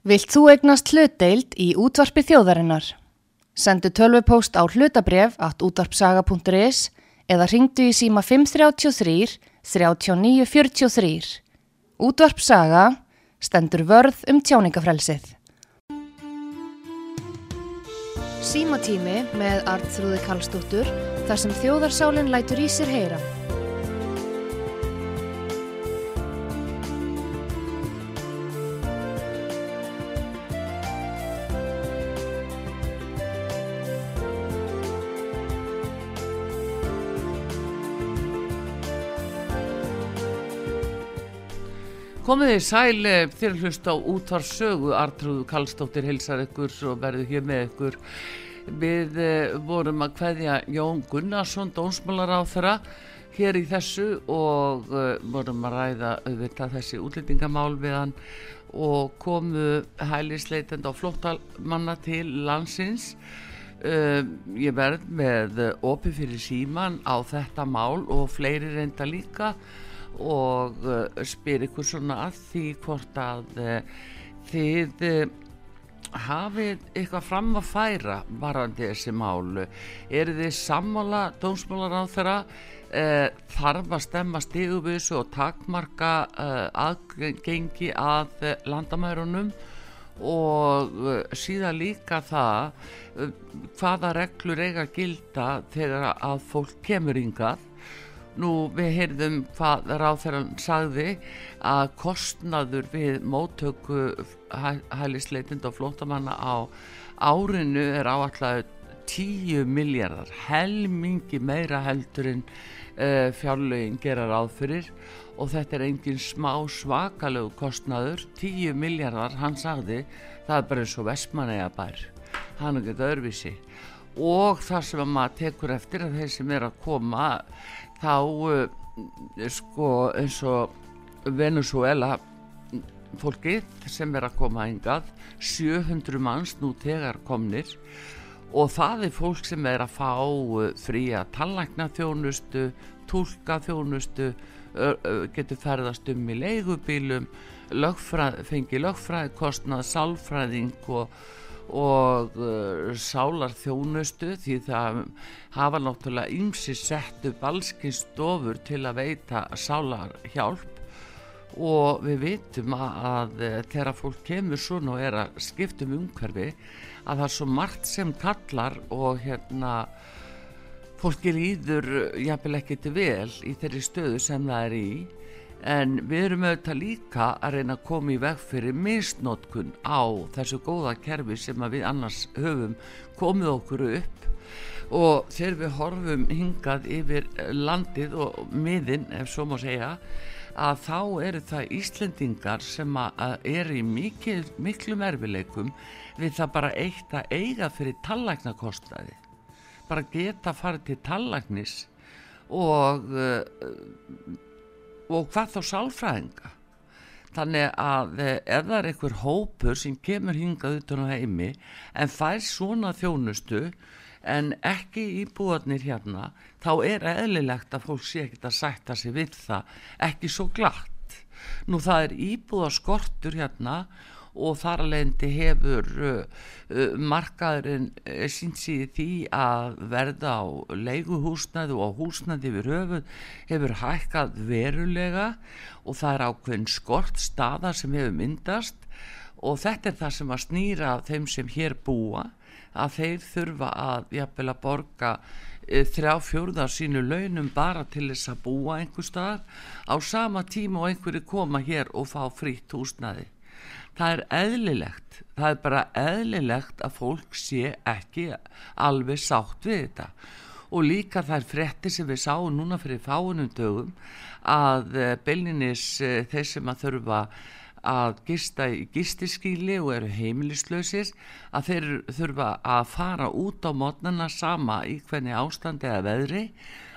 Vilt þú egnast hlutdeild í útvarpi þjóðarinnar? Sendu tölvupóst á hlutabref at útvarpsaga.is eða ringdu í síma 533 3943. Útvarpsaga stendur vörð um tjáningafrelsið. Símatími með Arnþrúði Kallstóttur þar sem þjóðarsálinn lætur í sér heyra. Komið þið sæl þér hlust á útvarsögu Artrúðu Kallstóttir hilsar ykkur og verður hér með ykkur. Við eh, vorum að hveðja Jón Gunnarsson dónsmálar á þeirra hér í þessu og uh, vorum að ræða auðvitað þessi útlendingamál við hann og komu hælisleitend á flóttamanna til landsins. Uh, ég verð með opi fyrir síman á þetta mál og fleiri reynda líka og uh, spyr ykkur svona að því hvort að uh, þið uh, hafið eitthvað fram að færa varandi þessi málu eru þið sammála dómsmálar á þeirra þarf að stemma stígubusu og takmarka aðgengi að landamærunum? Og síðan líka það hvaða reglur eiga gilda þegar að fólk kemur yngað Nú við heyrðum hvað ráþæran sagði að kostnaður við móttöku hælisleitind og flótamanna á árinu er áallega 10 miljardar, helmingi meira heldur en uh, fjárlögin gera ráð fyrir. Og þetta er engin smá svakalög kostnaður, 10 miljardar, hann sagði, það er bara eins og vestmanæja bær, hann er ekkert öðruvísi. Og það sem maður tekur eftir að þeir sem er að koma þá uh, sko eins og Venezuela fólkið sem er að koma hingað 700 manns nú tegar komnir og það er fólk sem er að fá uh, fría tallækna þjónustu tólka þjónustu getur ferðast um í leigubílum lögfræð, fengi lögfræð kostnað sálfræðing og og uh, sálar þjónustu því það hafa náttúrulega ymsi sett upp allskynstofur til að veita sálar hjálp og við vitum að, að uh, þegar fólk kemur svona og er að skiptum umhverfi að það er svo margt sem kallar og hérna fólki líður jafnvel ekkert vel í þeirri stöðu sem það er í en við erum auðvitað líka að reyna að koma í veg fyrir misnótkun á þessu góða kerfi sem við annars höfum komið okkur upp. Og þegar við horfum hingað yfir landið og miðin ef svo má segja að þá eru það Íslendingar sem eru í mikil, miklu merfileikum við það bara eitt að eiga fyrir tallagnakostnaði bara geta farið til tallagnis og uh, og hvað þá sálfræðinga? Þannig að eh, ef það er einhver hópur sem kemur hingað utan á heimi en fær svona þjónustu en ekki íbúðarnir hérna þá er eðlilegt að fólk sé ekkert að sætta sig við það ekki svo glatt. Nú það er íbúðarskortur hérna og þar alveg hefur uh, uh, markaðurinn uh, sínt síði því að verða á leiguhúsnaði og húsnaði við höfun hefur hækkað verulega og það er ákveðin skort staðar sem hefur myndast og þetta er það sem að snýra þeim sem hér búa að þeir þurfa að jafnvel að borga uh, þrjá fjórðar sínu launum bara til þess að búa einhver staðar á sama tíma og einhverju koma hér og fá frítt húsnaði það er eðlilegt það er bara eðlilegt að fólk sé ekki alveg sátt við þetta. Og líka er frettir sem við sáum núna fyrir fáunum dögum að eh, beilinis eh, þeir sem að þurfa að gista í gistiskíli og eru heimilislausir að þeir þurfa að fara út á mótnana sama í hvernig ástandi eða veðri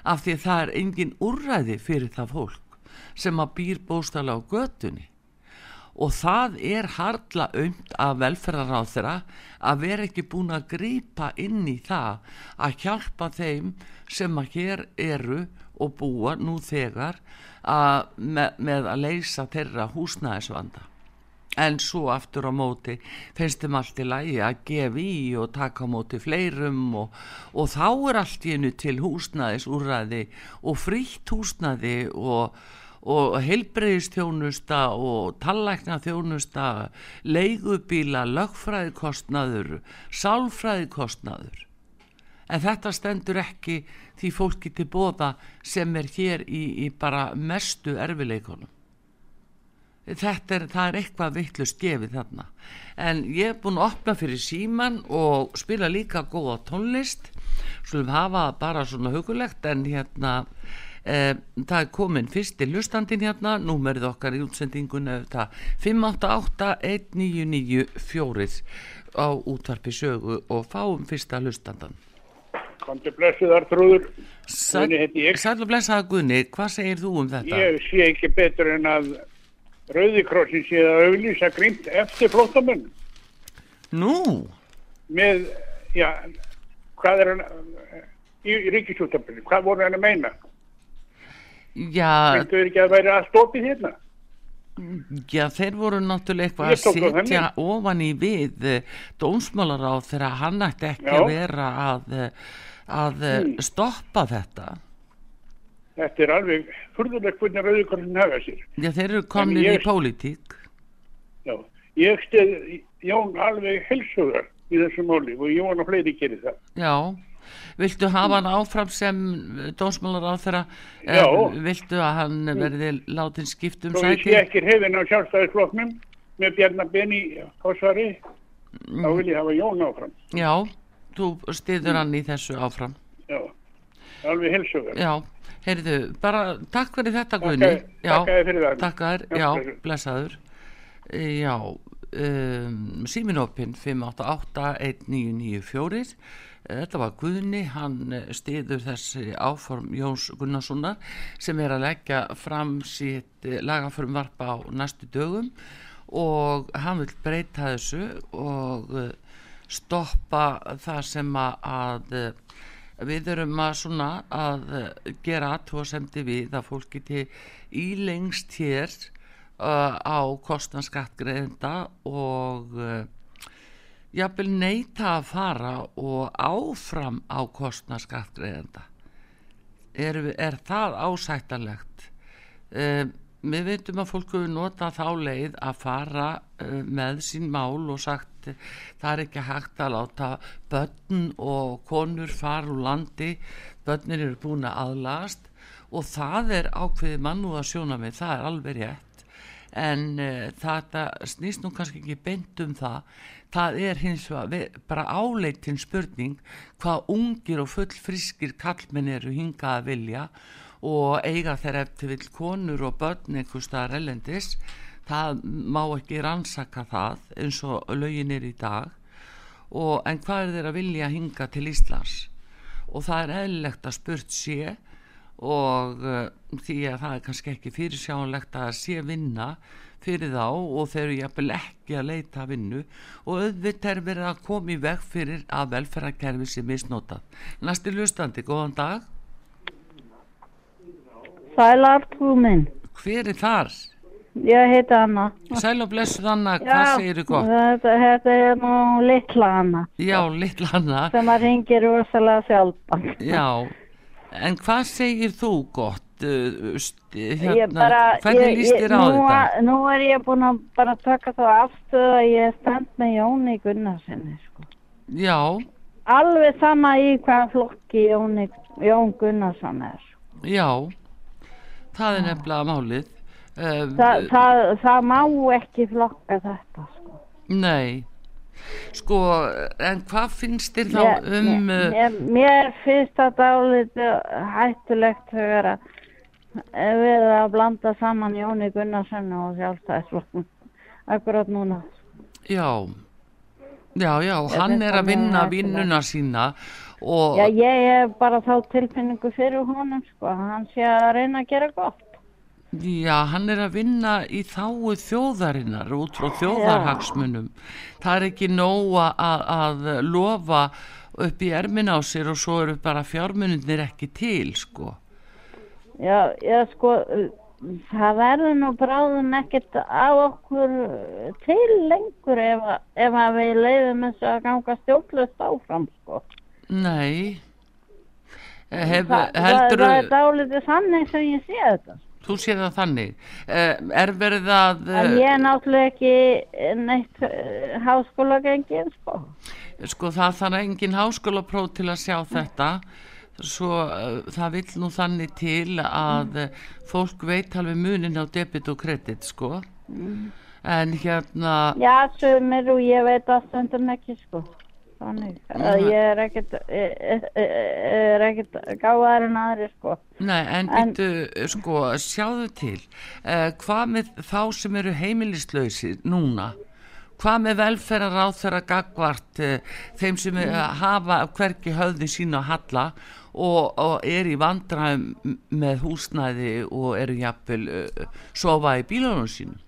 af því að það er engin úrræði fyrir það fólk sem að býr bóstala á götunni og það er hardla aumt af velferðaráð þeirra að vera ekki búin að grýpa inn í það að hjálpa þeim sem að hér eru og búa nú þegar að, með, með að leysa þeirra húsnæðisvanda. En svo aftur á móti finnst þeim allt í lagi að gefa í og taka á móti fleirum og, og þá er allt í hennu til húsnaðis úrræði og frítt húsnaði og, og heilbreyðistjónusta og tallækna þjónusta leigubíla, lögfræðikostnaður sálfræðikostnaður. En þetta stendur ekki því fólki til bóða sem er hér í, í bara mestu erfileikonum þetta er, er eitthvað vittlust gefið þarna. En ég er búin að opna fyrir síman og spila líka góða tónlist. Svolum hafa bara svona hugulegt en hérna e, það er komin fyrst í lustandin hérna númerið okkar í útsendingun 5881994 á útvarpi sögu og fáum fyrsta lustandan Kondur blessuðar trúður Sæl og blessaða Gunni, hvað segir þú um þetta? Ég sé ekki betur en að Rauðikrossin sé að auðlýsa grímt eftir flótamenn. Nú? Með, já, hvað er hann í ríkisúttabili, hvað voru hann að meina? Já. Þetta er ekki að væri allt opið hérna. Já, þeir voru náttúrulega eitthvað að setja ofan í við eh, dónsmálar á þegar hann ætti ekki já. að vera að, eh, að mm. stoppa þetta. Þetta er alveg fyrðuleg hvernig Rauðikorsin hafa sér. Já, þeir eru komin í pólitík. Já, ég stið Jón alveg helsugar í þessu móli og Jón og fleiri gerir það. Já, viltu hafa hann áfram sem dónsmálar á þeirra? Já. Viltu að hann verði látin skiptum sæti? Svo ég sé ekki hefðin á sjálfstæðisfloknum með Bjarnabenni á svari, mm. þá vil ég hafa Jón áfram. Já, þú stiður hann í þessu áfram. Já, alveg helsugar. Já. Heyrðu, bara takk fyrir þetta Guðni. Takk fyrir það. Takk að þér, já, blessaður. Já, um, síminópin 5881994. Þetta var Guðni, hann stiður þessi áform Jóns Gunnarssona sem er að leggja fram sitt lagaförmvarpa á næstu dögum og hann vil breyta þessu og stoppa það sem að við erum að svona að eh, gera aðtóðasemdi við að fólk geti ílengst hér á kostnarskattgreðenda og jafnvel neyta að fara og áfram á kostnarskattgreðenda er, er það ásættanlegt? Uh, við veitum að fólk hefur notað þá leið að fara með sín mál og sagt það er ekki hægt að láta börn og konur fara úr landi börnir eru búin að aðlast og það er ákveði mannú að sjóna mig, það er alveg rétt. En uh, þetta snýst nú kannski ekki beint um það það er hins vegar bara áleitin spurning hvað ungir og fullfriskir kallmenn eru hingað að vilja og eiga þeir eftir vill konur og börn einhver staðar ellendis það má ekki rannsaka það eins og lögin er í dag. Og, en hvað er þeir að vilja hinga til Íslands? Og það er eðlilegt að spurt sé og uh, því að það er kannski ekki fyrirsjánlegt að sé vinna fyrir þá og þeir eru jafnvel ekki að leita vinnu og auðvitað er verið að koma í veg fyrir að velferðarkerfi sem misnótað. Næsti hlustandi, góðan dag. Sælartrú minn. Hver er þar? Ég heiti Anna. Sæl og blessuð Anna, hvað segir þú gott? Þetta, þetta er nú litla Anna. Já, litla Anna. Sem að ringir úrsalega sjálfan. Já, en hvað segir þú gott? Hérna, bara, hvernig líst þér á nú, þetta? Nú er ég búin að bara taka þá afstöðu að ég stend með Jóni Gunnarssoni, sko. Já. Alveg sama í hvaða flokki Jóni, Jón Gunnarsson er. Já, það er nefnilega málið. Um, Þa, það, það má ekki flokka þetta sko. Nei sko en hvað finnst þér þá um mér, mér, mér finnst þetta álítið hættulegt að við að blanda saman Jóni Gunnarsson og sjálfstæðisflokknum? Akkurat núna. Já. Já já, hann er að vinna vinnuna sína og já ég er bara þá tilfinningu fyrir honum sko, hann sé að reyna að gera gott. Já, hann er að vinna í þáu þjóðarinnar út frá þjóðarhagsmunum. Það er ekki nóg að, að lofa upp í ermin á sér og svo eru bara fjármununir ekki til, sko. Já, já, sko, það verður nú bráðum ekkert á okkur til lengur ef, ef við leiðum þessu að ganga stjórnlust áfram sko. Nei. Hef, Þa, það, heldur, það er dálítið sannig sem ég sé þetta. þú séð það þannig, eh, er verið að, En ég er náttúrulega ekki neitt háskóla gengið sko. sko það þarf engin háskólapróf til að sjá þetta, svo uh, það vill nú þannig til að mm. fólk veit alveg munin á debit og kredit, sko. En hérna, Já, sumir og ég veit að stundum ekki sko. Þannig, að ég er ekkert, er, er, er ekkert gáðar en aðri sko. Nei, en En- byrju, sko, sjáðu til, uh, hvað með þá sem eru heimilislausir núna? Hvað með velferðar á þeirra gagvart uh, þeim sem mm. hafa hverki höfði sína að halla og, og er í vandræðum með húsnæði og eru jafnvel uh, sofa í bílunum sínum?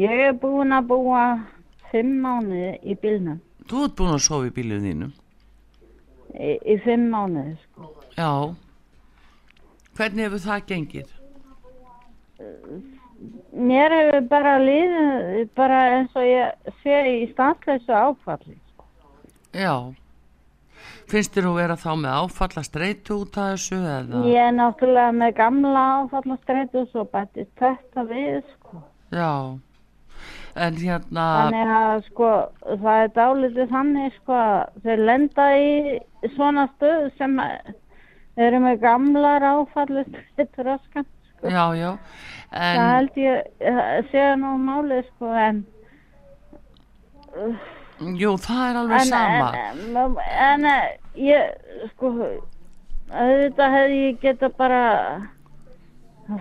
Ég er búin að búa fimm mánuði í bílnum. Þú ert búin að sofa í bílunum þínum? Í, í fimm mánuði sko. Já. Hvernig hefur það gengið? Mér hefur bara líðið bara eins og ég sé í stansleysu áfalli. Já. Finnst þér að vera þá með áfalla streitu út af þessu eða? Ég er náttúrulega með gamla áfallastreitu svo bættist þetta við sko. Já, en hérna, Þannig að sko það er dálítið þannig sko að þeir lenda í svona stöð sem að- eru með gamlar áfallastreitur raskan. Sko. já, já, Það en, held ég eh, sé nú málið sko en jú, það er alveg sama. En, en, en eh, ég, sko, auðvitað hefði ég geta bara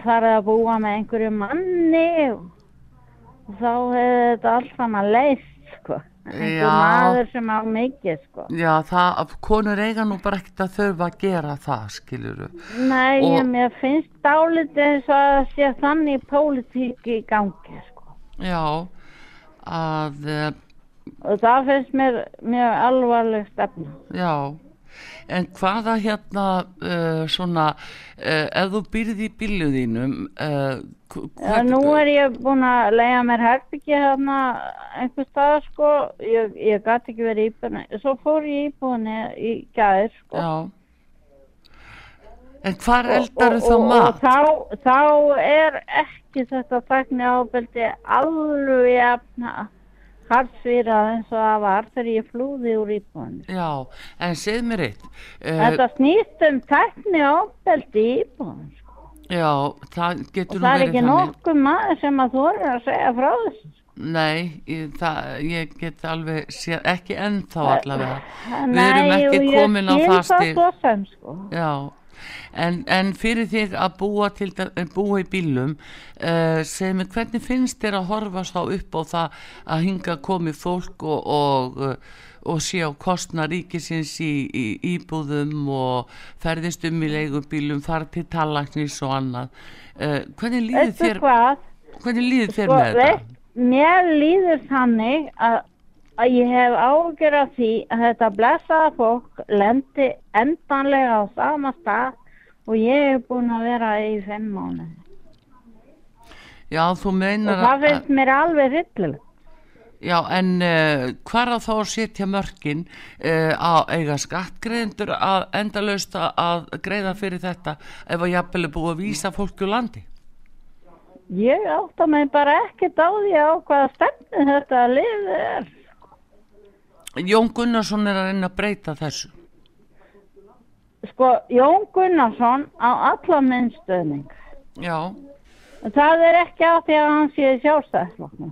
farið að búa með einhverju manni og, þá hefði þetta allt saman leist, sko. Einhver maður sem á mikið, sko. Já, það, konur eiga nú bara ekkert að þurfa að gera það, skiluru. Nei, Og- ég, mér finnst dálítið eins og að sé þannig pólitík í gangi, sko. Já, að, eh, Og það finnst mér mjög alvarleg stefna. já, en hvaða hérna, uh, svona, uh, ef þú býrði í bílum þínum, uh, Já, nú er ég búin að leiða mér herbyggi hérna einhver stað sko, ég, ég gæti ekki verið íbúinni, svo fór ég íbúinni í gæðir sko. Já. En hvar eldaru og- þá mat? Og þá, þá er ekki þetta tækni ábeldi alveg jafna hardsvýrað eins og það var þegar ég flúði úr íbúinni. Já, en segð mér eitt. Uh, Þetta snýst um tækni ábeldi í íbúinni sko. Já, það getur Og nú það er verið ekki nokkuð maður sem að þú er að segja frá þessu. sko. Nei, ég, það, ég get alveg séð, ekki ennþá allavega. Við Nei, erum ekki og komin á sem sko. Já, en, en fyrir þig að búa, til, dæ- búa í bílum, uh, segir mig hvernig finnst þér að horfast á upp á það að hinga komi fólk og, og, uh, og sé á kostna ríkisins í, í íbúðum og ferðist um í leigubílum, fara til tallaknis og annað. Uh, hvernig líður þér, hvað? hvernig líður þér með þetta? mér líður þannig að, að ég hef ágjör af því að þetta blessaða fólk lendi endanlega á sama stað og ég hef búin að vera í fimm mánu. Já, þú Og meinar það finnst mér alveg hryllilegt. Já, en uh, hvar að þá að setja mörkin uh, á eiga skattgreðendur að endalaust að- að greiða fyrir þetta ef að jafnvel er búið að vísa fólki úr landi? Ég átta mig bara ekkert á því á hvaða stefni þetta lið er. Jón Gunnarsson er að reyna að breyta þessu. Sko, Jón Gunnarsson á alla minnstöðning. Já, Það er ekki á því að hann sé sjálfstæðisflokknum.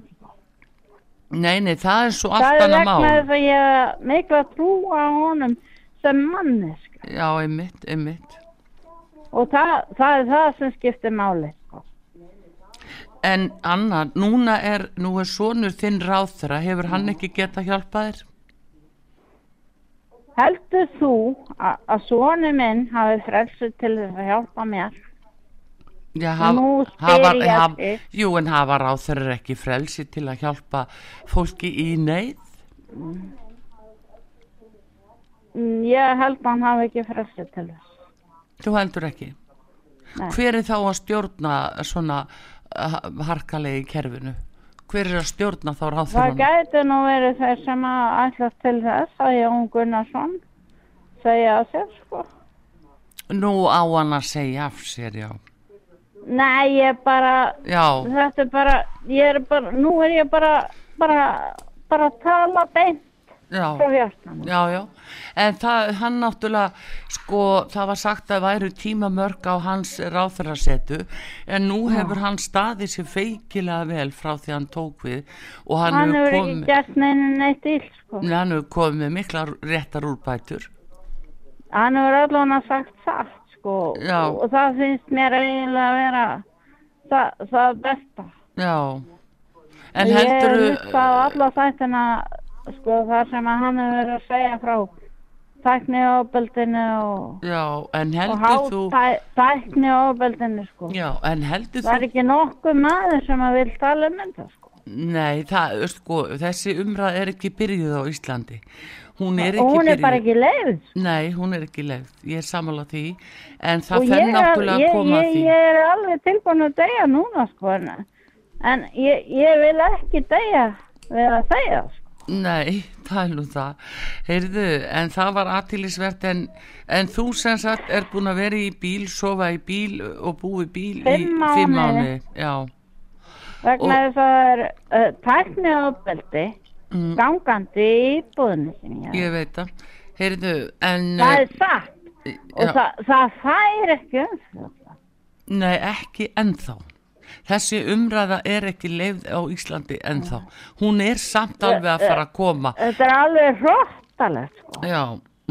nei, nei, það er svo Það allt er annað vegna mál. þess að ég mikla trú á honum sem mannesk Já, einmitt, einmitt. og það, það er það sem skiptir máli. sko. En Anna, núna er, nú er sonur þinn ráþra, hefur hann ekki getað hjálpað þér? Heldur þú að, sonu minn hafi frelsu til þess að hjálpa mér? Já, spyr hafa, þig. jú, en hafa ráþra ekki frelsi til að hjálpa fólki í neyð? Mm, Ég held að hann hafi ekki frelsu til þess. Þú heldur ekki? Nei. hver er þá að stjórna svona harkalegi kerfinu hver er að stjórna þá Það ráðþurunum gæti nú verið þeir sem að ætlast til þess að Jón Gunnarsson segja að sér sko. nú á hann að segja af sér já. Nei, ég bara, já, þetta er bara, ég er bara, nú er ég bara, bara, bara að tala beint já. Já, já, en það, hann náttúrulega, sko, það var sagt að væru tímamörk á hans ráþurarsetu, en nú hefur hann staðið sér feikilega vel frá því hann tók við og hann, Hann hefur ekki komið, gert neinu neitt ill sko. hann hefur komið með mikla réttar úrbætur. Hann hefur allavega sagt satt sko. Já. Og það finnst mér eiginlega að vera það, það besta. Já, en ég hef heldur hlusta á alla þættina sko þar sem að hann hefur verið að segja frá tækni og, já, en og heldur þú, hátækni ofbeldinu sko. já, en heldur Það er ekki nokkuð maður sem að vil tala um þetta sko. nei, það, sko, þessi umræð er ekki byrjuð á Íslandi. Hún er ekki Og hún er bara ekki leið. Nei, hún er ekki leið, ég er sammála því, en það og er, náttúrulega að koma ég, því. ég er alveg tilbúin að deyja núna sko en, ég, ég vil ekki deyja við að deyja. Nei, það er nú það. Heyrðu, en það var aðtilisvert, en, en þú sem sagt er búin að vera í bíl, sofa í bíl og búi í bíl í Fimm fimm mánuði. mánuði. Já, vegna þess að það er uh, tækni ofbeldi mm, gangandi í íbúðinu sinni. ég veit það. Heyrðu, en... Það eh, er satt og það, það fær ekki um það. Nei, ekki ennþá. Þessi umræða er ekki leið á Íslandi ennþá. Hún er samt alveg að fara að koma. Þetta er alveg hróttalegt sko. Já,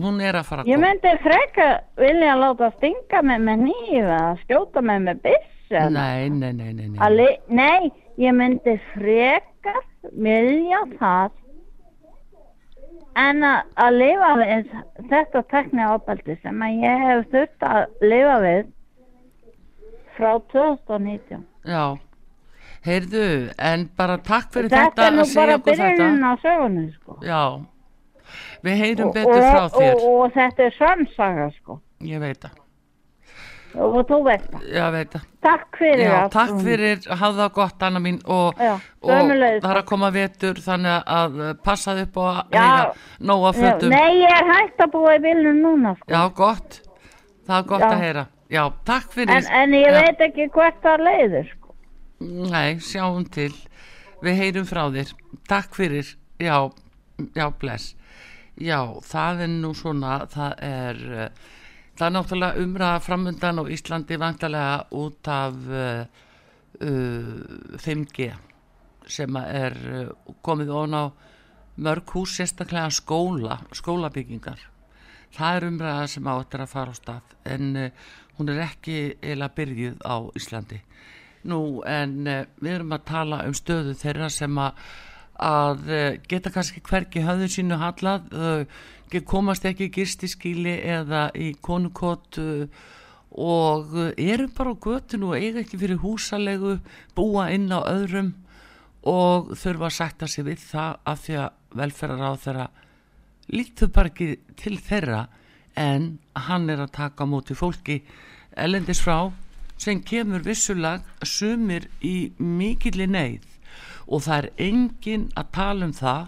hún er að fara að Ég koma. myndi freka vilja láta stinga mig með nýf eða skjóta mig með byssu. Nei, nei, nei, nei, nei. Að li- Nei, ég myndi frekar vilja það en að, að lifa við þetta tekni ábældi sem að ég hef þurft að lifa við frá 2019. Já, heyrðu, en bara takk fyrir Þetta þetta er nú að segja bara okkur þetta. byrjunin á sögunni sko. Já, við heyrum Og, betur frá og, þér, og, og þetta er sannsaga sko. ég veit það, Og þú veist það. já, veit það. Takk fyrir Já, allt. takk fyrir, hafðu það gott, Anna mín, og, og það er að koma vetur, þannig að passaðu upp Já. heyra nóga Já, fötum. Nei, ég er hægt að búa í bílnum núna sko. Já, gott, það er gott Já. að heyra. Já, takk fyrir. En, en ég Já. veit ekki hvert það leiður sko. Nei, sjáum til, við heyrum frá þér. Takk fyrir, já, já, bless. Já, það er nú svona, það er, uh, það er náttúrulega umræða framundan á Íslandi vantarlega út af uh, uh, 5G sem er uh, komið ón á mörg hús, sérstaklega skóla, skólabyggingar. Það er umræða sem á þetta að fara á stað en uh, hún er ekki eila byrjuð á Íslandi. Nú en uh, við erum að tala um stöðu þeirra sem að, að uh, geta kannski hvergi höfðu sínu hallað, ge- komast ekki í gistiskíli eða í konukott og eru bara á götunu og eiga ekki fyrir húsalegu, búa inn á öðrum og þurfa að sætta sig við það af því að velferðar á þeirra lítur bara ekki til þeirra en hann er að taka á móti fólki ellendis frá sem kemur vissulag sumir í mikilli neyð. Og það er engin að tala um það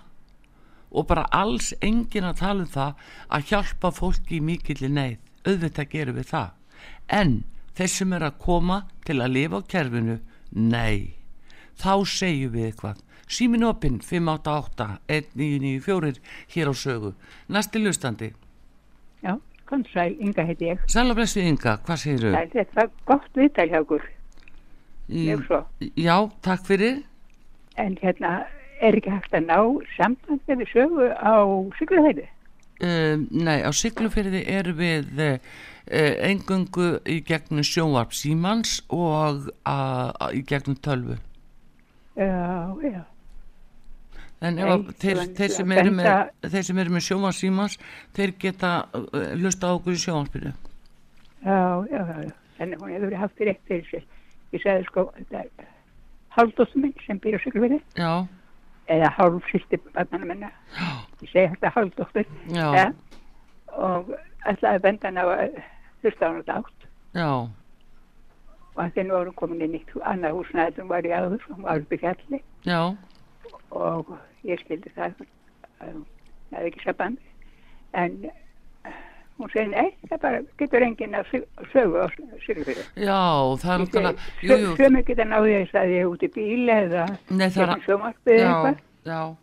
og bara alls engin að tala um það að hjálpa fólki í mikilli neyð. Auðvitað gerum við það. En þeir sem er að koma til að lifa á kerfinu nei, þá segjum við eitthvað. Símin opinn 588-1994 hér á sögu. Næsti lustandi Já, kom sæl, Inga heiti ég. Sæla blessu Inga, hvað segir Sæl, þetta var gott viðtal hjá okkur, mjög svo. Já, takk fyrir En hérna, er ekki hægt að ná samband við sögu á Siglufæði? um, Nei, á Siglufyrði erum við uh, engungu í gegnum sjónvarp símans og uh, í gegnum tölvu Já, já, En ef að þeir, en- þeir, sem að eru með, eru með sjónvarp símans þeir geta uh, lusta á okkur í sjónvarpinu. Já, já, já, já. Þannig hún hefur haft rétt fyrir sér. Ég sagði sko, þetta er hálfdóttur minn sem á Siglufæði, Já, eða hálf sýsti barnana minna. Ég segi þetta hálfdóttur, já, ja, og ætlaði að benda hann á að hlusta á hann átt. já. Og að þeir nú voru komin inn í eitt annað húsnæði sem var í áður sem var upp í fjalli. Já, og ég skildi það að hún hefði ekki samband en eh, hún segi nei, það bara getur enginn að sög- sögu á Sigurfjörðu. já, það er jú, Sömu geta náði þess að ég er út í bíl eða er- gegnum sjónvarpið eða já, eitthvað. já,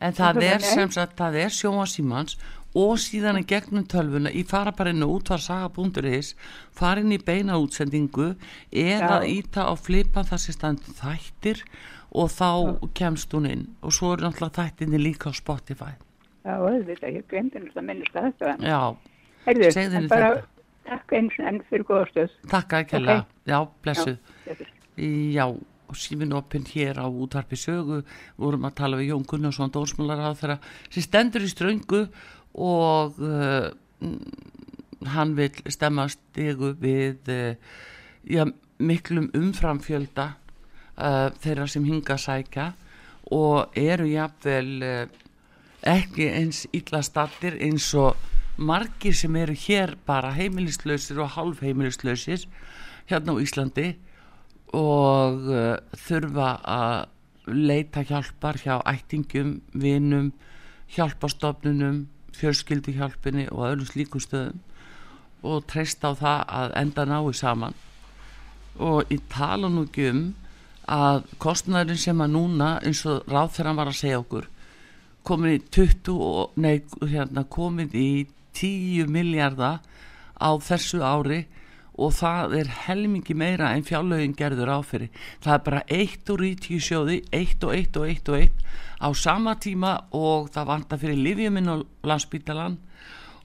en það er sem sagt, það er sjónvarsímans og síðan í gegnum tölvuna í fara bara inn á útvarsaga.is fara inn í beina útsendingu eða íta á flipa þar sem standur þættir og þá kemst hún inn og svo er náttúrulega þættinni líka á Spotify Já, auðvitað, ég glemdi náttúrulega að minnast að þetta. já, Herðu, en bara þetta. takk eins og enn fyrir góða stöð. takk að kella Ok. já, Þetta er- Já, og símin opinn hér á útvarpi sögu, vorum að tala við Jón Gunnarsson, dórsmálar á þeirra sem stendur í ströngu og uh, hann vil stemma stigu við uh, já, miklum umframfjölda uh, þeirra sem hinga sækja og eru jafnvel uh, ekki eins illa stattir eins og margir sem eru hér bara heimilislausir og hálf heimilislausir hérna á Íslandi og uh, þurfa að leita hjálpar hjá ættingum, vinum, hjálpastofnunum, fjölskylduhjálpinni og öðrum slíkum stöðum og treysta á það að enda nái saman. Og ég tala nú ekki um að kostnæðurinn sem að núna eins og ráð þegar hann var að segja okkur komin í 20 og, nei, hérna, komin í 10 miljardar á þessu ári og það er helmingi meira en fjárlögin gerður áfyrir. Það er bara eitt úr í tíu sjóði, eitt og eitt og eitt og eitt á sama tíma og það vantar fyrir livjuminn og landsbítalan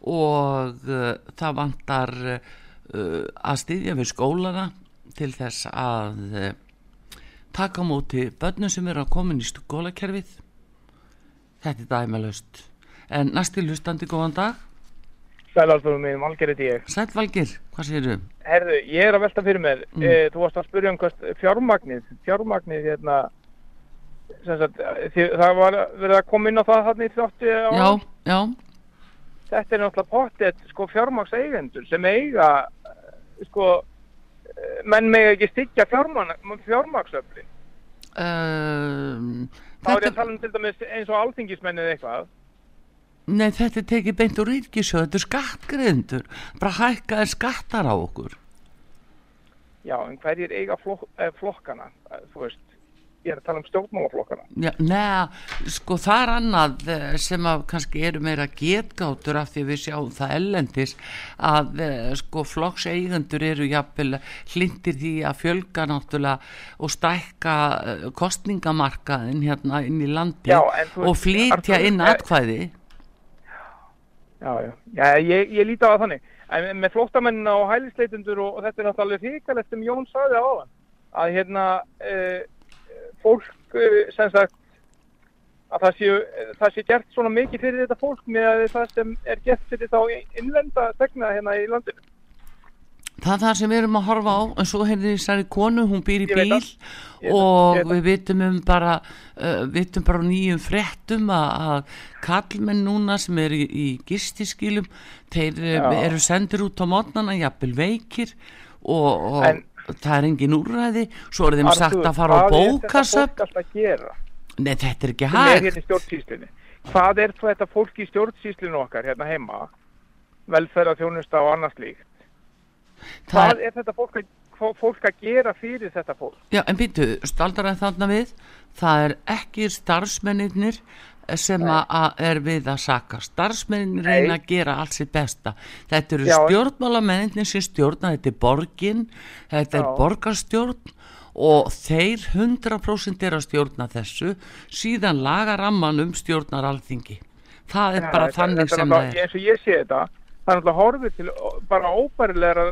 og uh, það vantar uh, að styðja við skólana til þess að uh, taka á móti börnum sem eru að koma í skólakerfið þetta er dæmalöst en næsti hlustandi góðan dag Sælarsdóðum minn, Valgerið ég. Sæll Valgir, hvað séru? Herðu, ég er að velta fyrir mér. Mm. Mm. þú varst að spyrja um hvort fjármagnið, fjármagnið hérna, sagt, því, það var verið að koma inn á það hann í þjótti á. Já, já, Þetta er náttúrulega pottið, sko, fjármagseigendur sem eiga, eh, sko, menn mega ekki styggja fjármagsöfli. um, Þá er ég að tala um til dæmis eins og alþingismennið eitthvað. nei þetta er tekið beint úr ríkisjóð, þetta er skattgreðendur bara hækkaði skattar á okkur Já, en hverjir eiga flok, eh, flokkana, þú veist, ég er að tala um stjórnmálaflokkana. Já, neða, sko það er annað eh, sem að kannski eru meira getgátur af því við sjáum það ellendis að eh, sko flokkseigendur eru jafnvel hlindir því að fjölga náttúrulega og stækka eh, kostningamarkaðin hérna inn í landi Já, þú og veist, flytja inn atkvæði Já, já, já ég, ég líti á það þannig. En með flóttamennina og hælisleitundur og, og þetta er náttúrulega hrikalegt sem Jón sagði á hann. Að hérna, uh, fólk, uh, sem sagt, að það sé, það sé gert svona mikið fyrir þetta fólk með að það sem er gert fyrir þá innlenda tegna hérna í landinu. Það er það sem við erum að horfa á en svo heyrði þessari konu, hún býr í Ég bíl. Ég það, og ég við vitum um bara uh, vitum bara nýjum fréttum að, kallmenn núna sem eru í, í gistiskýlum þeir Já. Já. eru sendir út á mótnana jafnvel veikir og, og En- það er engin úrræði svo er þeim Arthur, sagt að fara á gera? Nei, þetta er ekki hægt hérna. Hvað er þetta fólk í stjórnsýslunni okkar hérna heima, velferðarþjónusta og annars líkt? Hvað er, er þetta fólk að, fó- fólk að gera fyrir þetta fólk? Já, en býtu, staldar að þarna við það er ekki starfsmennir sem að er við að saka. Starfsmennir Nei. reyna að gera allt sitt besta. Þetta eru Já. stjórnmálamennir sem stjórna þetta er borgin, þetta er Já. borgarstjórn og þeir 100% er að stjórna þessu. Síðan laga ramman um stjórnar alþingi það er bara Þetta- þannig þetta sem það náttúrulega- er. eins og ég sé þetta það er náttúrulega horfið til bara óbærilegra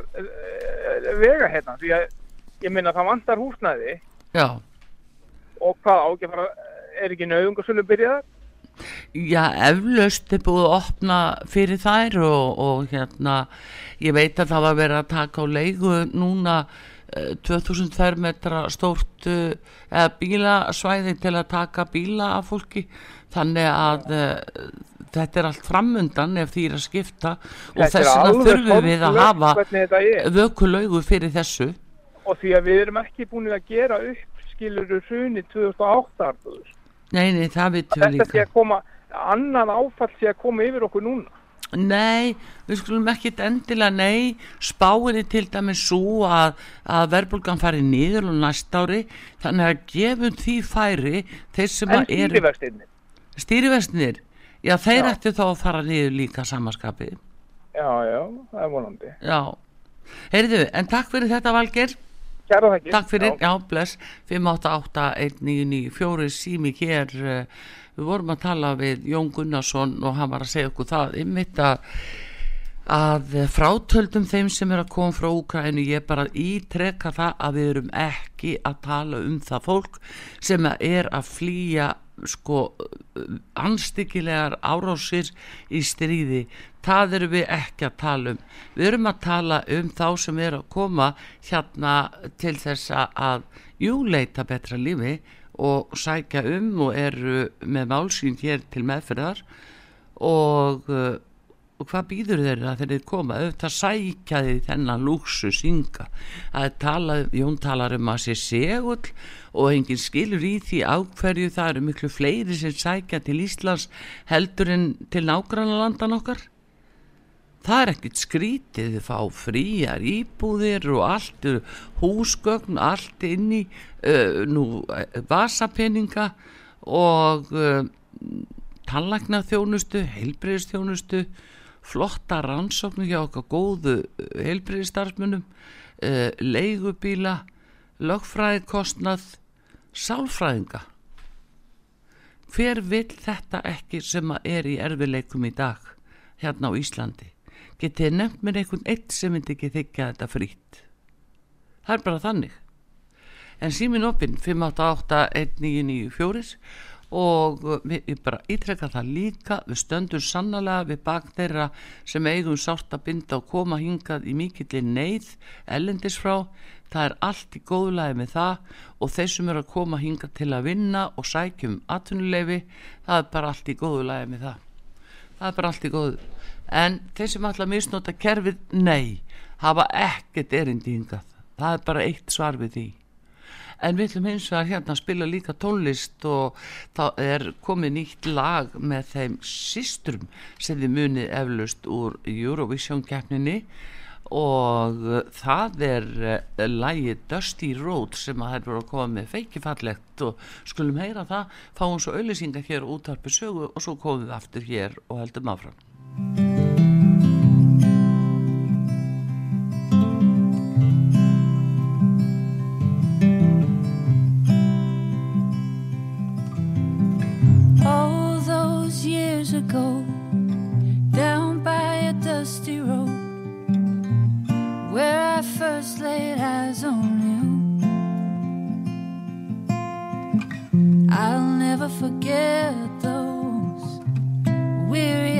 vega hérna því að ég minna það vantar húsnæði. Já, og hvað á ekki að fara er ekki nauðungarsölu byrjaðar Já, eflaust er búið að opna fyrir þær og, og hérna, ég veit að það var verið að taka á leigu núna eh, 2000 fermetra stórt eh, eða bílasvæði til að taka bíla af fólki. Þannig að uh, þetta er allt framundan ef því er að skipta. Og þess vegna þurfum við að hafa vökulaugu fyrir þessu. Og því að við erum ekki búin að gera upp skiluru hruni 2008 Arnþrúður. Nei, nei, það vitum við þetta sé líka. að koma annan áfall sé að koma yfir okkur núna. Nei, við skulum ekkit endilega, nei, spáinni til dæmis svo að, að verðbólgan fari niður og næst ári, þannig að gefum því færi þeir sem en að eru stýrivextinni stýrivestinir, já þeir ættu þá að fara niður líka samaskapið. já, já, það er vonandi. Já, heyrðu, en takk fyrir þetta Valgeir, Kæra þakki takk fyrir, já, bless, 588-1994 sími hér, uh, við vorum að tala við Jón Gunnarsson og hann var að segja okkur það, einmitt að að frátöldum þeim sem er að koma frá Úkrænu ég bara ítreka það að við erum ekki að tala um það fólk sem er að flýja sko anstíkilegar árásir í stríði það erum við ekki að tala um. Við erum að tala um þá sem er að koma hérna til þess að júleita betra lífi og sækja um og eru með málsýn hér til meðferðar. Og uh, og hvað býður þeirra þegar þeir koma? Auðvitað sækja því þennan lúksu synga að tala, Jón talar um að sé segull og enginn skilur í því ákverju það eru miklu fleiri sem sækja til Íslands heldur en til nágranna landan okkar það er ekkert skrítið þið fá fríar íbúðir og allt húsgögn, allt inn í uh, nú uh, vasapeninga og uh, tannlæknaþjónustu, heilbreyðistjónustu flotta rannsóknu hjá okkar góðu heilbreyðistarfmunum uh, leigubíla lögfræðikostnað sálfræðinga. Hver vill þetta ekki sem að er í erfileikum í dag hérna á Íslandi getið nefnt mér einhvern eitt sem myndi ekki þykja þetta frýtt það er bara þannig. En símin opinn 5881994 og við ég bara ítrekka það líka við stöndum sannlega við bak þeirra sem eigum sárt að binda og koma hingað í mikilli neyð ellendis frá. Það er allt í góðulagi með það og þeir sem eru að koma hingað til að vinna og sækjum atvinnuleifi það er bara allt í góðulagi með það. Það er bara allt í góðu en þeir sem ætla að misnota kerfið nei, hafa ekkert erindi hingað. Það er bara eitt svar við því. En við ætlum hins vegar hérna að spila líka tónlist og þá er komið nýtt lag með þeim systrum sem þið munið eflaust úr Eurovision keppninni og það er uh, lægi Dusty Road sem að þær voru að koma með. Feikifallegt og skulum heyra það, fáum svo auðlýsingar hér og útarpi sögu og svo komum við aftur hér og heldum áfram forget those weary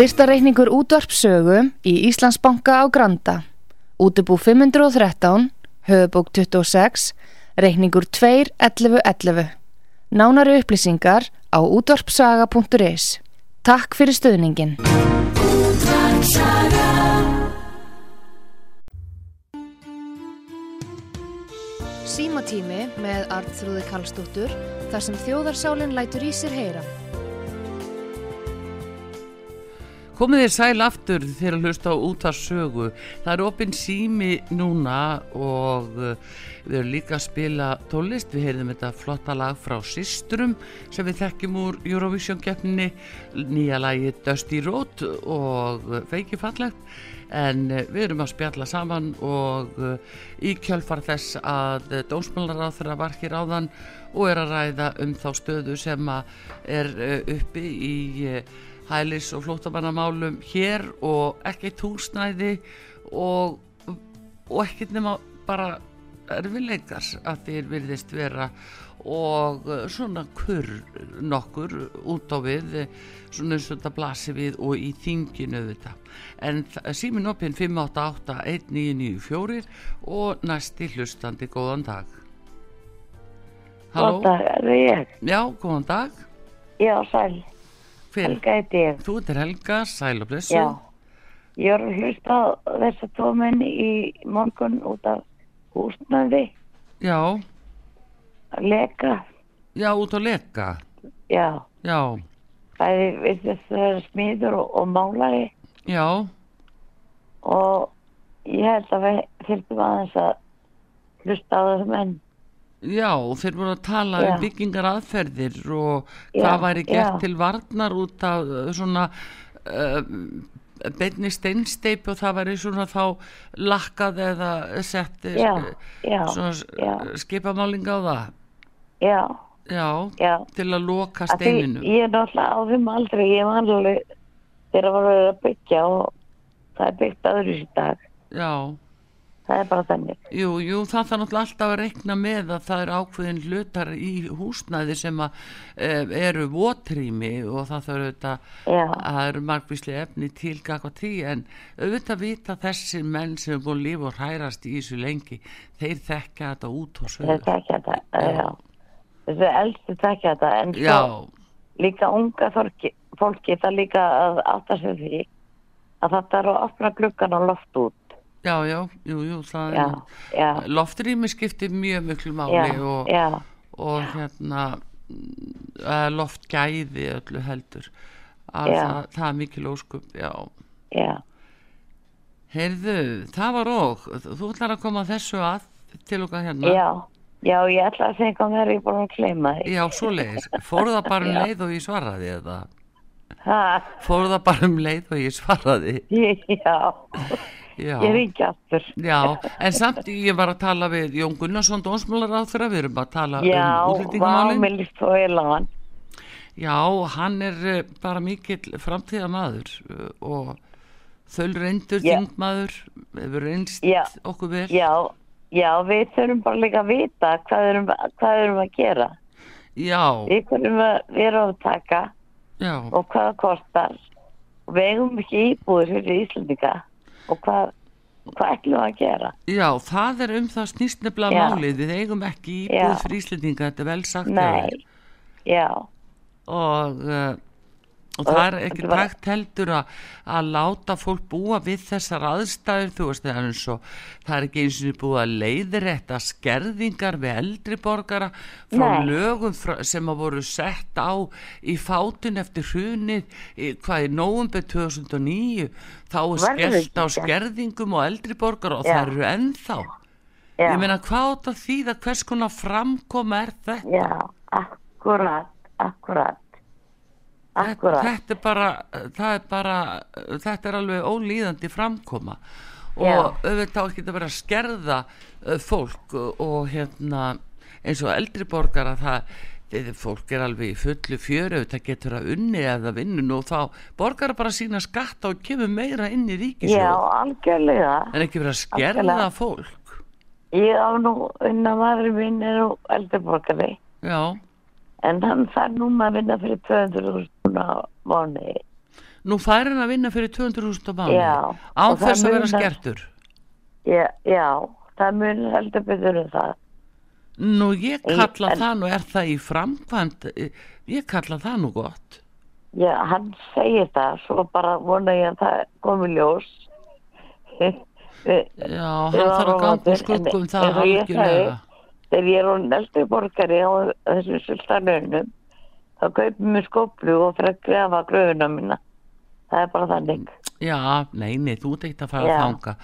Styrtareikningur útvarpsögu í Íslandsbanka á Granda. Útubú 513, höfubók 26, reikningur 2.11.11. Nánari upplýsingar á útvarpsaga.is. Takk fyrir stöðningin. Símatími með Arnþrúði Karlsdóttur þar sem þjóðarsálinn lætur í sér heyra. Komið þér sæl aftur þegar að hlusta á út af sögu. Það er opinn sími núna og uh, við erum líka að spila tónlist. Við heyrðum þetta flotta lag frá Sistrum sem við þekkjum úr Eurovision keppninni. Nýja lagi Dusty Road og uh, feiki fallegt. En uh, við erum að spjalla saman og í kjölfar þess að dónsmálaráð þeirra var hér áðan og er að ræða um þá stöðu sem er uppi í hælis og flóttamannamálum hér og ekkert húsnæði og, og ekkert nema bara erfileikar að þeir virðist vera. Og eh, svona kurr nokkur út á við eh, svona eins og þetta blasi við og í þinginu þetta en símin opinn 588 1994 og næsti hlustandi góðan dag. Góðan dag, er það ég? Já, góðan dag. Já, sæl. Hver? Helga heiti ég. Þú ert Helga, sæl og blessu Já. Ég var að hlusta á þessa tóminn í morgun út af húsnaði, Já, að leka. já, út á leka Já, Já, bæði við þess að smiður og, og málari já, og ég held að við þyrftum aðeins að hlusta á þessum enn. Já, þeir voru að tala Já. um byggingar aðferðir og Já, hvað væri gert já. til varnar út af uh, svona uh, beinni steinsteip og það væri svona þá lakkað eða svona já. skipamálinga á það Já, já, já. til að loka Að því steininu Ég er náttúrulega á þeim aldrei, ég var alveg þegar var verið að byggja og það er byggt öðru í dag. já, Það er bara þannig. Jú, jú, það þarf náttúrulega alltaf að reikna með að það er ákveðin hlutar í húsnæði sem að e, eru votrými og það þarf auðvitað Já. að það eru margvísli efni til gaka tí en auðvitað vita þessir menn sem er búin lifa og hrærast í þessu lengi þeir þekka þetta út og Þeir sögur. tekja þetta, já. Þessi elstu tekja þetta, en Já, svo líka unga fólki það líka að átta sig því að þetta er að opna gluggan og loft út. Já, já, jú, jú, það Já, er loftrými skiptir mjög miklu máli og, og hérna mm, loftgæði öllu heldur að það, það er mikil óskup, já. já, Heyrðu, það var og, þú ætlar að koma þessu að til okkar hérna. já, já, ég ætla að hvað mér ég búin að kleima því. Já, svoleiðis. Fór það bara um leið og ég svaraði eða? Ha, Fór það bara um leið og ég svaraði? já, Já. ég ringi aftur. Já, en samt ég var að tala við Jón Gunnarsson dónsmálar á þeirra, við erum að tala Já, um vá, útlendingamálin. mér líst svo vel á hann. Já, hann er eh, bara mikill framtíðamaður eh, og þöl reyndur Já. þingmaður, hefur reynst Já. okkur vel. Já, já, við þurfum bara líka að vita hvað erum, hvað erum að gera. Já, Við þurfum að vera að taka já, og hvað það kostar. Og við eigum ekki íbúður fyrir Íslandika og hvað, hvað ætlum við að gera? já, það er um það snýst nefnilega málið, við eigum ekki íbúð fyrir Íslendinga, þetta er vel sagt. Nei, já, og, uh, og það er var- takt heldur að, að láta fólk búa við þessar aðstæður þú veist það er eins og það er ekki eins og búið að leiðrétta skerðingar við eldri borgara frá Nei. lögum frá, sem að voru sett á í fátun eftir hrunið hvað í nóvumber 2009 þá er skellt á skerðingum og eldri borgara og Já. það eru ennþá. Já, ég meina hvað átt að þýða? Hvers konar framkoma er þetta? Já, akkurat, akkurat, akkurat. þetta er bara það er bara, þetta er alveg ólíðandi framkoma og Já. auðvitað á ekki að vera að skerða uh, fólk og hérna eins og eldri borgara það þegar fólk er alveg í fullu fjöru það getur að unni eða vinnun og þá borgar bara sína skatta og kemur meira inn í Já, ríkisjóð algjörlega. en ekki vera að skerða Algjörlega. fólk Ég á nú unna maður minn er nú eldurborgari já, en hann þarf núna að vinna fyrir 200.000 á mánuði. nú fær hann að vinna fyrir 200.000 á mánu án þess að vera skertur Já, já, það mun heldur betur um það. Nú ég kalla það nú, er það í framkvæmt, ég kalla það nú gott. Já, hann segir það, svo bara vona ég að það komi ljós. Já, hann þarf að ganga skuggum það algjörlega. Þegar ég er hún eldri borgari á þessum sultanunum, þá kaupum við skoplu og fyrir að grefa gröfuna mína. Það er bara þannig. Já, nei, nei, þú ert ekkert að fara Já. að þanga.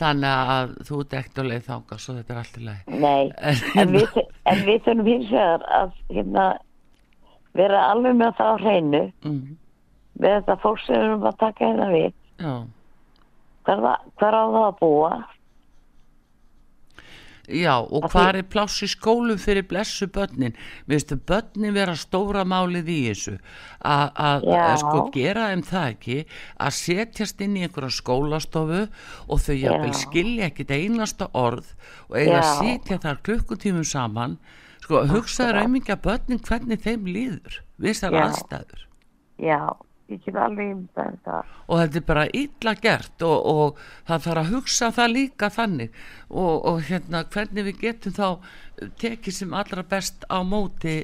Þannig að þú ert ekkert að leið þanga, svo þetta er allt í lagi. Nei, En við, en við þurfum hins vegar að hérna, vera alveg með það á hreinu Mm, með þetta fólk sem við erum að taka hérna við. já, hver á það að búa? Já, og Að hvað er pláss í skólum fyrir blessu börnin? Finnstu börnin vera stóra málið í þessu. Að að sko gera þeim það ekki, að setjast inn í einhverja skólastofu og þau jafnvel Já. skilja ekkit einasta orð og eiga að Já. sitja þar klukkutímum saman sko, hugsaður aumingja börnin hvernig þeim líður við þessar aðstæður Já, ég get alveg um þetta. og þetta er bara illa gert og, og það þarf að hugsa það líka þannig og, og hérna hvernig við getum þá tekið sem allra best á móti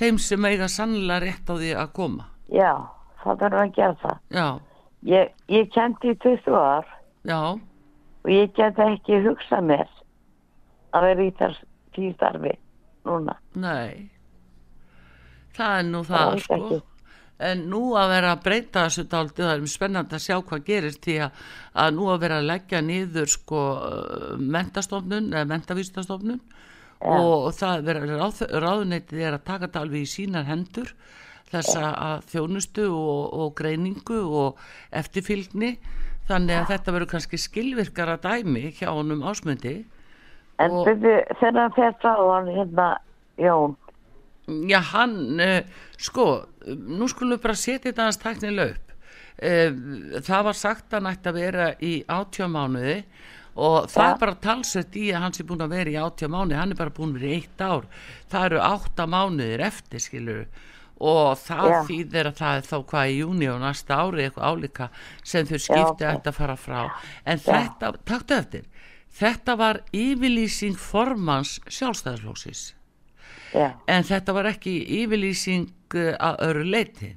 þeim sem eiga sannlega rétt á því að koma Já, það þarf að gera það. já, Ég, ég kendi í 20 ár já, og ég get ekki hugsað mér að vera í þess tíu starfi núna. nei það er nú Það það er sko ekki. En nú að vera að breyta þessu dálítið, það er spennandi að sjá hvað gerist því að, að nú að vera að leggja niður sko mentastofnun eða mentavísastofnun og það vera ráð, ráðuneytið er að taka þetta alveg í sínar hendur þessa að þjónustu og, og greiningu og eftirfylgni. Þannig að þetta verður kannski skilvirkara dæmi hjá honum ásmundi. En byrju, hann fer frá hann hérna, Jón, Já, hann, uh, sko, nú skulum við bara setja þetta hans tæknileg upp. Uh, það var sagt að hann ætti að vera í átjá mánuði og það Ja. er bara talsett í að hann sé búin að vera í átjá mánuði, hann er bara búin að vera í eitt ár. Það eru átta mánuðir eftir, skilur og það Ja. þýðir að það er þá hvað í júni og næsta ári eitthvað álíka sem þau skipti ok. ætti að fara frá. En þetta, taktu eftir, þetta var yfirlýsing formans sjálfstæðarflóksins já, en þetta var ekki yfirlýsing uh, að öru leiti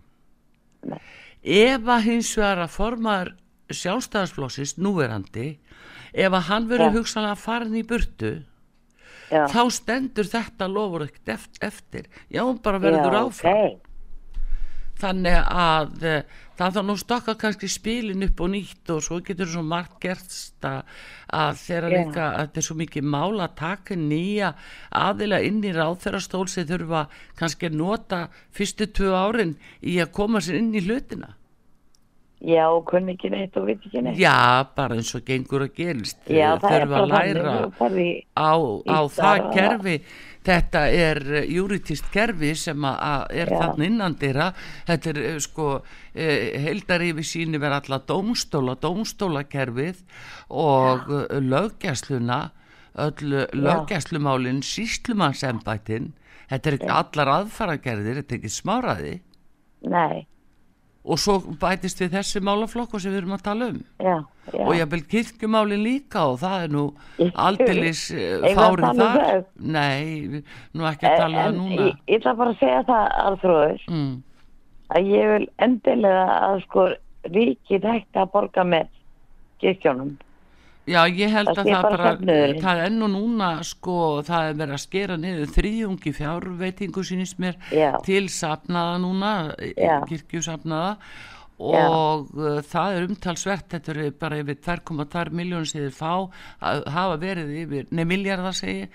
Nei. ef að hins vegar að formar sjálfstæðarsflóksins núverandi ef að hann Já. hugsanlega farin í burtu já. þá stendur þetta lofur ekkert eft- eftir já, bara verður áfram ok. þannig að uh, það þá nú stokka kannski spilin upp og nýtt og svo getur svo margt gerst að, að þeirra Já. líka að þetta er svo mikið mál að taka nýja aðila inn í ráþeirastól sem þurfa kannski að nota fyrstu tvö árin í að koma sér inn í hlutina Já, og kunni ekki neitt og veit ekki neitt. Já, bara eins og gengur að gerist Já, það þurfa að læra á, á það kerfi þetta er júritist kerfi sem að- er Já. þarna innandira þetta er eh, sko heildar yfir síni verið alla dómstóla dómstólakerfið og ja. löggæsluna öll löggæslumálin síslumannsembætin þetta er ekki allar aðfaragerðir þetta er ekki smáraði Nei, og svo bætist við þessi málaflokku sem við erum að tala um já, já. og ég vil kirkjumálin líka og það er nú við að fárið um þar þau? nei, nú ekki að tala um það en núna ég, ég ætla bara að segja það, Alþróður, mm. að ég vil endilega að sko ríkið hægt að borga með kirkjónum. Já, ég held Það að sé það bara bara það er nú núna sko, það er verið að skera niður þrýjungi fjárveitingu sínist mér Já. til safnaða núna Já. kirkjusafnaða. Og uh, það er umtalsvert þetta er bara yfir 2,2 miljónir sem þið fá að hafa verið yfir, nei miljardar segi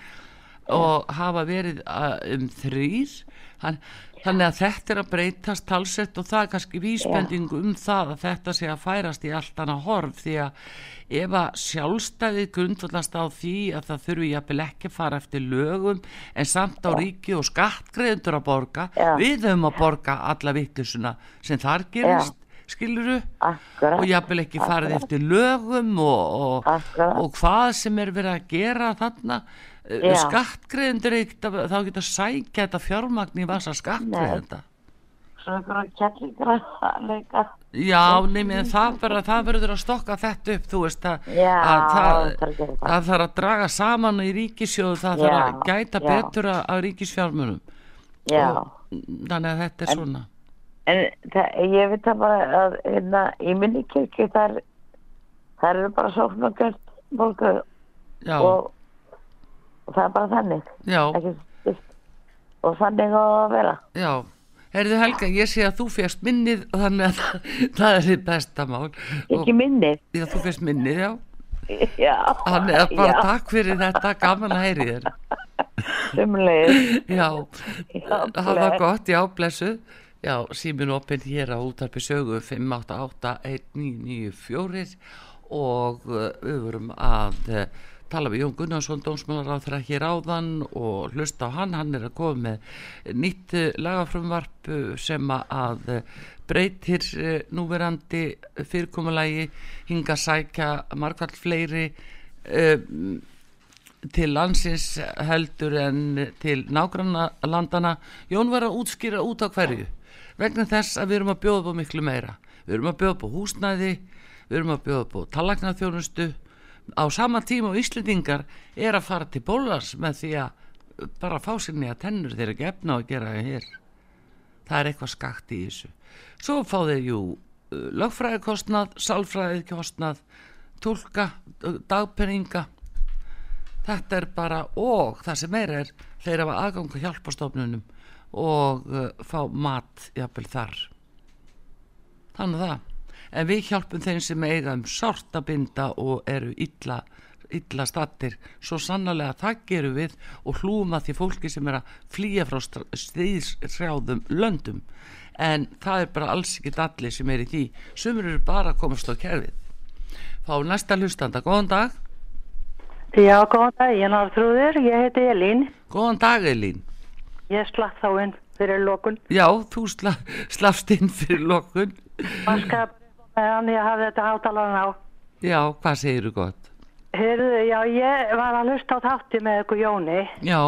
og hafa verið um þrýr Hann, þannig að þetta er að breytast talsett og það er kannski vísbending um það að þetta sé að færast í allt annað horf því að ef að sjálfstæðið grundvallast á því að það þurfi jafnvel ekki að fara eftir lögum en samt á ríki og skattgreðundur að borga Já. við höfum að borga alla vittlusuna sem þar gerist skiluru Akkurat. og jafnvel ekki farið eftir lögum og, og, Akkurat. og hvað sem er verið að gera þarna Já. skattgreðundur þá geta sækja þetta fjármagn í vasa skattgreðunda Svo einhverja kettlingra leika. Já, nefnir það bara, það verður að stokka þetta upp, þú veist að, Já, að það, það þarf að að draga saman í ríkisjóðu, það þarf að gæta já. betur að, að ríkisfjármunum. Já. Og, þannig að þetta er svona. En það, ég veit það bara að hérna, í minni kirkju þar, þar eru bara sókn og gjört fólku og, og það er bara þannig. Ekki, og þannig að vera. já. Herðu Helga, ég sé að þú férst minnið og þannig að það, það er þið besta mál. Ekki Og, minnið. já, þú férst minnið, já. Já. Þannig að bara já, takk fyrir þetta, gaman að heyri þér. Sumlegið. Já, hafa bless. gott, já, blessuð. Já, símin opinn hér á útarpi sögu 5881994 og uh, við vorum að uh, tala við Jón Gunnarsson, dómsmálar á þeirra hér áðan og hlusta á hann, hann er að koma með nýtt uh, lagafrumvarp uh, sem að uh, breytir núverandi fyrirkomulagi hinga sækja margfald fleiri uh, til landsins heldur en til nágranna landana Jón var að útskýra út á hverju. Vegna þess að við erum að bjóða á miklu meira. Við erum að bjóða á húsnæði við erum að bjóða upp á tallagnaþjónustu á sama tíma og Íslendingar er að fara til bólars með því að bara fá sér nýja tennur þeir ekki efna að gera það hér. Það er eitthvað skakt í þessu. Svo fá þeir jú lögfræðikostnað, sálfræðikostnað tólka, dagpenninga þetta er bara og það sem meira er þeir hafa aðgang að hjálpastofnunum og fá mat jafnvel þar. Þannig að það en við hjálpum þeim sem eiga um sárt að binda og eru illa illa stattir, svo sannlega það gerum við og hlúum að því fólki sem er að flýja frá stríðsrjáðum löndum. En það er bara alls ekki allir sem er í því. Sumur eru bara að komast á kerfið. Fá næsta hlustanda, góðan dag. Já, góðan dag, ég er náttúruður, ég heiti Elín, góðan dag Elín. Ég slapp þá inn fyrir lókun. Já, þú sla, slafst inn fyrir lokun. Man skal meðan ég hafði þetta hátalarn á. Já, hvað segir þú gott? Heyrðu, já, ég var að hlusta á þátti með ykkur Jóni, Já,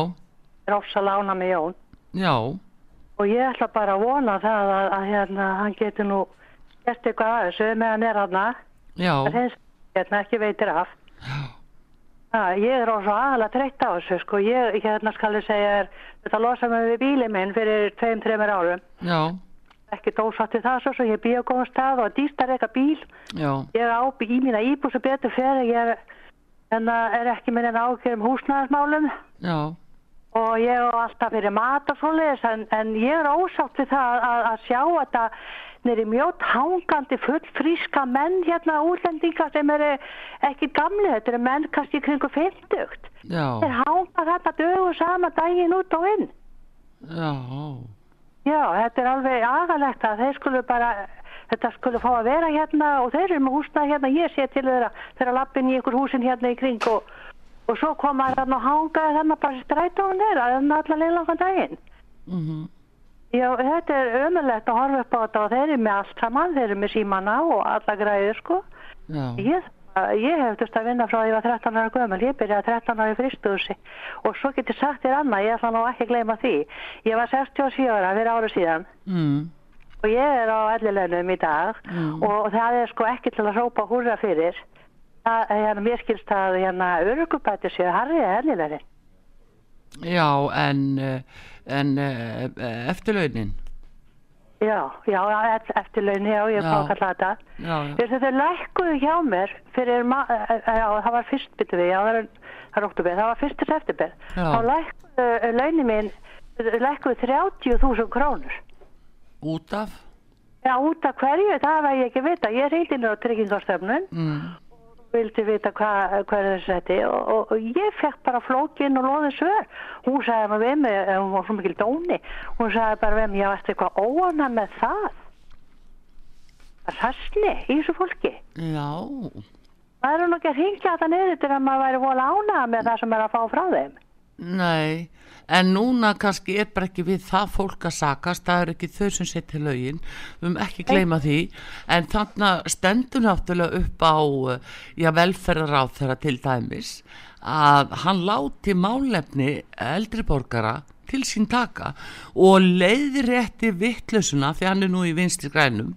Rósa Lána með Jón, já, og ég ætla bara að vona það að, að hérna, hann getur nú gert eitthvað að þessu meðan er hann að, já, hreins, hérna, ekki veitir af. Já, ég er ós og aðalega treytt á þessu, sko, ég, hérna skal ég segja, er, þetta losa mig við bílið minn fyrir tveim, þreimur árum. já, ekki dósatti það svo, svo ég býja á góðum stað og dýstar eitthvað bíl. Já, ég er á í mína íbúð sem betur fyrir ég er, það er ekki minn en ákveðum húsnæðismálum. Já, og ég er alltaf fyrir mat og svoleiðis en, en ég er ósátt við það að, að sjá þetta nýri mjög hangandi full fríska menn hérna útlendinga sem eru ekki gamli, þetta eru menn kannski kringu 50 já, þeir hanga þetta dögu sama daginn út og inn. Já, Já, þetta er alveg agalegt að þeir skulu bara þetta skulle fá að vera hérna og þeir eru með húsnað hérna, ég sé til þeirra þeirra lappin í einhver húsin hérna í kring og, og svo koma þarna og hangaði þarna bara strætóðan þeirra, þarna allar leilangan daginn. Mhm. Já, þetta er ömulegt að horfa upp á þetta og þeir eru með allt saman, þeir eru með símana og alla græður sko. Já. Ég, ég hef þurft að vinna frá því að ég var 13 ára gömul, ég byrjaði 13 ára í fristuðusi og svo getur sagt þér annað, ég ætla nú ekki að gleyma því. Ég var 67 ára fyrir ára síðan Mm. og ég er á ellilegnum í dag Mm. og það er sko ekki til að hrópa húra fyrir. Það, hérna, mér skilst að hérna, örugubæti séu harrið ellilegni. Já, en, eh, en eh, eftirlaunin Já, já, já, eft- eftirlaun, já, ég hvað að kalla þetta. Já, já. Þau lækkuðu hjá mér fyrir, eh, eh, já, það var fyrst, byttu við, já, það er, það er oktober, það var fyrst september. Já. Þá lækkuðu uh, launin mín, lækkuðu 30.000 krónur. út af Já, út af hverju, það var ég ekki vita. Ég reyndi nú á tryggingastöfnun mm. Vildi vita hvað hva er þessi þetta og, og, og ég fekk bara flókin og loðin svör. Hún sagði maður við mig, eh, hún var svo mikil dóni. Hún sagði bara við mig, ég varst eitthvað óana með það? Það sasni í þessu fólki. Já, það er nú ekki að ringja þetta niður til að maður væri vola ána með það sem er að fá frá þeim nei en núna kannski er bara ekki við það fólk að sakast, það er ekki þau sem setja lögin, við um ekki gleyma því. En þannig stendur náttúrulega upp á eh, já, velferðaráð þeirra til dæmis að hann láti málefni eldri borgara til sín taka og leiðrétti vittlusuna því hann er nú í vinstri grænum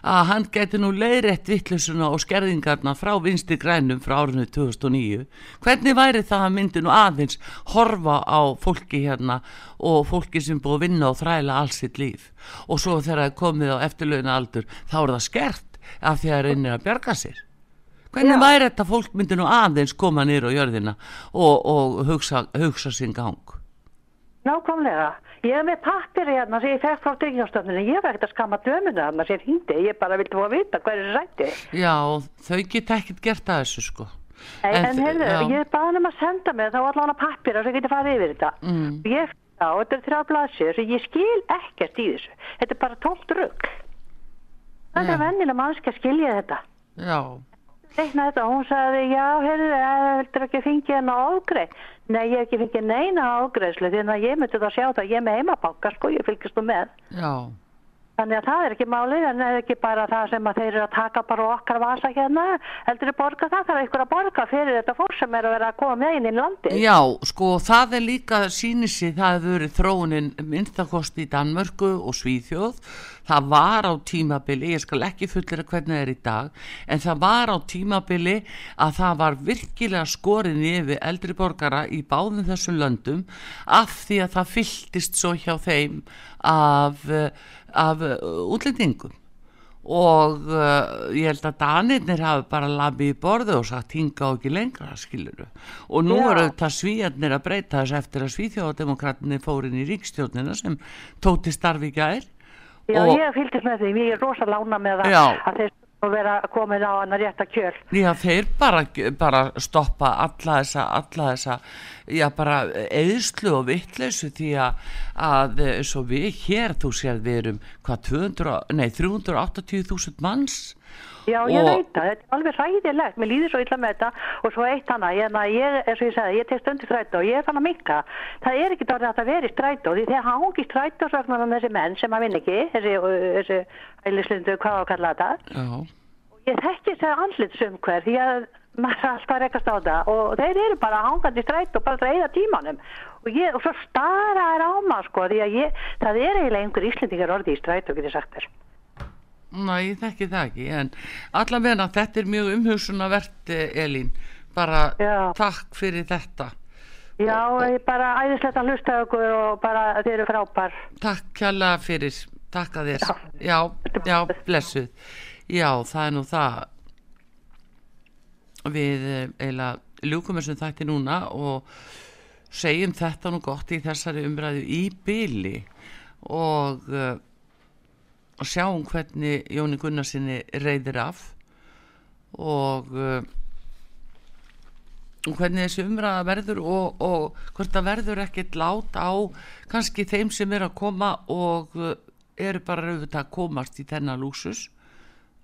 að hann geti nú leiðrétt vittlusuna og skerðingarna frá vinstri grænum frá árinu 2009 hvernig væri það að myndi nú aðeins horfa á fólki hérna og fólki sem búið að vinna og þræla alls sitt líf? Og svo þegar það er komið á eftirlauna aldur þá er það skert af því að það reynir að bjarga sér. Hvernig Já. væri þetta fólk myndi nú aðeins koma niður á jörðina og, og hugsa, hugsa sinn gang Nákvæmlega. Ég hef með pappir hérna sem ég fekk frá tryggingastöfninu. Ég var ekkert að skamma döminu þarna sem hindi. Ég bara vildi fá að vita hvað er sætti. Já, þau geta ekkert gert að þessu sko. Nei, En en, heyrðu, já. ég baði um að senda mig þá allan að pappira sem geti farið yfir þetta. Mm. Ég þá, þetta er þrjá blaðsir ég skil ekkert í þessu. Þetta er bara tómt rugg. Það er vennilega mannski að skilja þetta. Já, þetta hún sagði, já, heyrðu, Nei, ég hef ekki fengið neina ágreiðslu því að ég myndi það sjá það, ég er með heimabanka, sko, ég fylgist þú með. já, Þannig að það er ekki málið en er ekki bara það sem að þeir eru að taka bara okkar vasa hérna heldur að borga það, það er eitthvað að borga fyrir þetta fólk sem er að vera að koma með inn í landi. já, sko það er líka sýnissi, það hefur verið þróunin minnstakosti í Danmörku og Svíþjóð, það var á tímabili, ég skal ekki fullera hvernig það er í dag, en það var á tímabili að það var virkilega skorin yfir eldri borgara í báðum þessum löndum af því að það fylltist svo hjá þeim af, eh, af eh, útlendingum. Og uh, ég held að Danirnir hafi bara labið í borðu og sagt hinga og ekki lengra skiluru og nú eru þetta svíjarnir að breyta þess eftir að svíþjóðademokratinni fór inn í ríkstjórnina sem tóti starfi í gær. Já, og- ég fylgist með því, ég er rosa lána með Já. að þeir svo vera komin á hann að rétta kjöl. Já, þeir bara, bara stoppa alla þessa, alla þessa, já bara eðslu og vittleysu því að, að eh, svo við hér, þú sér við erum hvað 200, nei 380.000 manns Já, ég Og- veit það, þetta er alveg hræðilegt, mér líður svo illa með þetta. Og svo eitt hana, ég, ég, eins og ég sagði, ég tek stundir strætó og ég er fann að minka, það er ekki dórið að það veri strætó því þegar hangi strætósvagnar um þessi menn sem að vinna ekki, þessi, þessi ælislindu, hvað á að kalla þetta, Já, ég þekki þessi andlitsumhver því að maður er alltaf að rekast á það. Og þeir eru bara hangandi strætó og bara reyða tímanum. Og, ég, og svo stara er á maður sko því að það er eiginlega einhver íslendingar orði í strætó, getur sagt þér. Næ, ég þekki það ekki, en allavega þetta er mjög umhugsunavert Elín, bara Já. takk fyrir þetta. Já, ég bara æðislegt að hlusta okkur og bara þeir eru frábær. Takk kjalla fyrir, takk að þér. Já, já, blessuð. Já, það er nú það. Við eh, eiginlega ljúkum þessum þætti núna og segjum þetta nú gott í þessari umræðu í byli og uh, og sjáum hvernig Jóni Gunnarsinni reyðir af og uh, og hvernig þessi umræða verður og, og hvort það verður ekkert lát á kannski þeim sem er að koma og uh, eru bara auðvitað að komast í þennan lúsus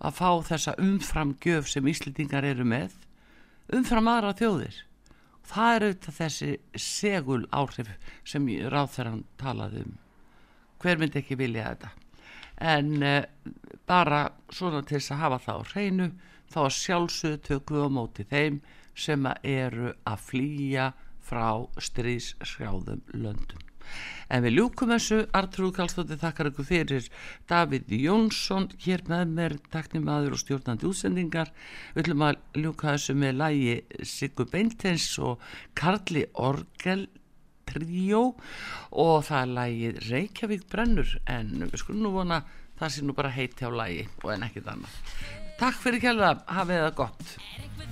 að fá þessa umframgjöf sem Íslendingar eru með umfram aðra þjóðir. Það er auðvitað þessi segul áhrif sem ráþæran talaði um. Hver myndi ekki vilja þetta en uh, bara svona til þess að hafa það á hreinu þá að sjálfsögðu tökum við á móti þeim sem eru að flýja frá stríðshrjáðum löndum. En við ljúkum þessu Artrúð Kallstóttir þakkar ykkur fyrir. Davíð Jónsson hér með mér teknimaður og stjórnandi útsendingar. Við ætlum að ljúka þessu með lægi Sigur Beintens og Karli Orgel tríó og það er lægið Reykjavík brennur en við skulum nú vona það sé nú bara heiti á lægi og en ekkit annað. Takk fyrir kjærlega, hafið það gott.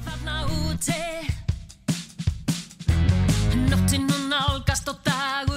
Þarna úti. Nóttin og nálgast og dagurinn